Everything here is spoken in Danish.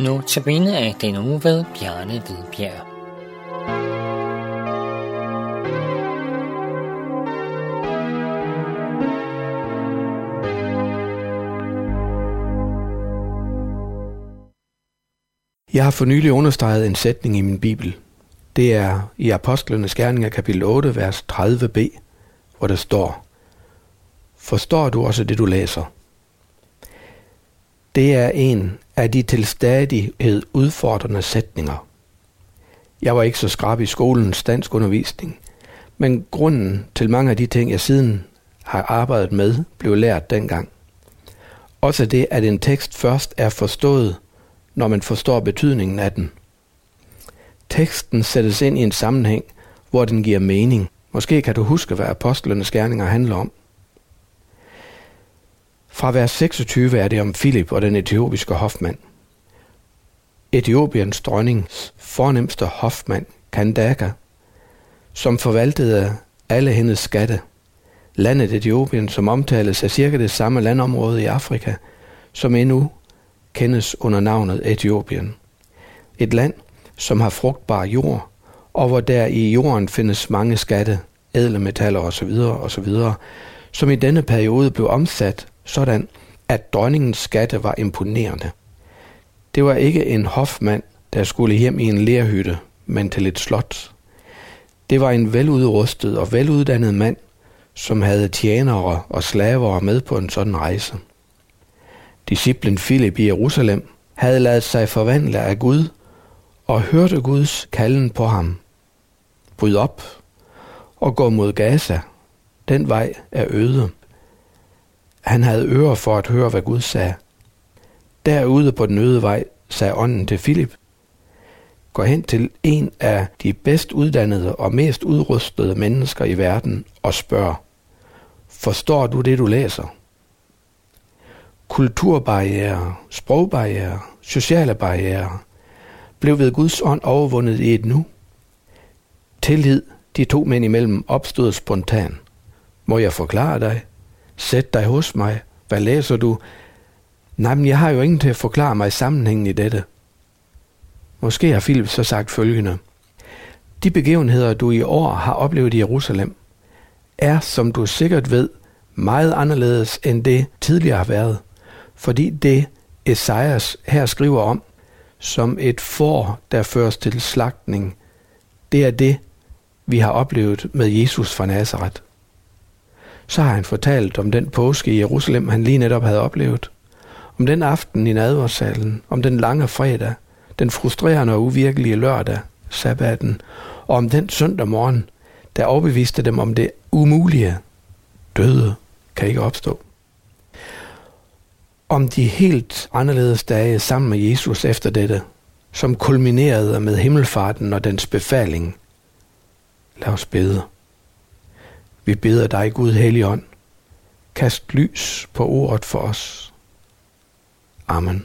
Nu tabene af den uge ved Bjarne Hvidbjerg. Jeg har for nylig understreget en sætning i min bibel. Det er i Apostlenes Gerninger kapitel 8, vers 30b, hvor der står, Forstår du også det, du læser? Det er en af de til stadighed udfordrende sætninger. Jeg var ikke så skrab i skolens dansk undervisning, men grunden til mange af de ting, jeg siden har arbejdet med, blev lært dengang. Også det, at en tekst først er forstået, når man forstår betydningen af den. Teksten sættes ind i en sammenhæng, hvor den giver mening. Måske kan du huske, hvad apostlenes gerninger handler om. Fra vers 26 er det om Filip og den etiopiske hofmand. Etiopiens dronnings fornemmeste hofmand, Kandaka, som forvaltede alle hendes skatte. Landet Etiopien, som omtales, er cirka det samme landområde i Afrika, som endnu kendes under navnet Etiopien. Et land, som har frugtbar jord, og hvor der i jorden findes mange skatte, ædle metaller osv., osv., som i denne periode blev omsat sådan, at dronningens skatte var imponerende. Det var ikke en hofmand, der skulle hjem i en lerhytte, men til et slot. Det var en veludrustet og veluddannet mand, som havde tjenere og slaver med på en sådan rejse. Disciplen Philip i Jerusalem havde ladet sig forvandle af Gud og hørte Guds kalden på ham. Bryd op og gå mod Gaza. Den vej er øde. Han havde ører for at høre, hvad Gud sagde. Derude på den øde vej sagde ånden til Filip, gå hen til en af de bedst uddannede og mest udrustede mennesker i verden og spørg, forstår du det, du læser? Kulturbarriere, sprogbarriere, sociale barriere blev ved Guds ånd overvundet i et nu. Tillid de to mænd imellem opstod spontan. Må jeg forklare dig? Sæt dig hos mig. Hvad læser du? Nej, men jeg har jo ingen til at forklare mig sammenhængen i dette. Måske har Philip så sagt følgende. De begivenheder, du i år har oplevet i Jerusalem, er, som du sikkert ved, meget anderledes end det tidligere har været, fordi det Esajas her skriver om, som et får, der føres til slagtning, det er det, vi har oplevet med Jesus fra Nazareth. Så har han fortalt om den påske i Jerusalem, han lige netop havde oplevet. Om den aften i nadversalen, om den lange fredag, den frustrerende og uvirkelige lørdag, sabbaten, og om den søndag morgen, der overbeviste dem om det umulige. Døde kan ikke opstå. Om de helt anderledes dage sammen med Jesus efter dette, som kulminerede med himmelfarten og dens befaling. Lad os bede. Vi beder dig, Gud Helligånd, kast lys på ordet for os. Amen.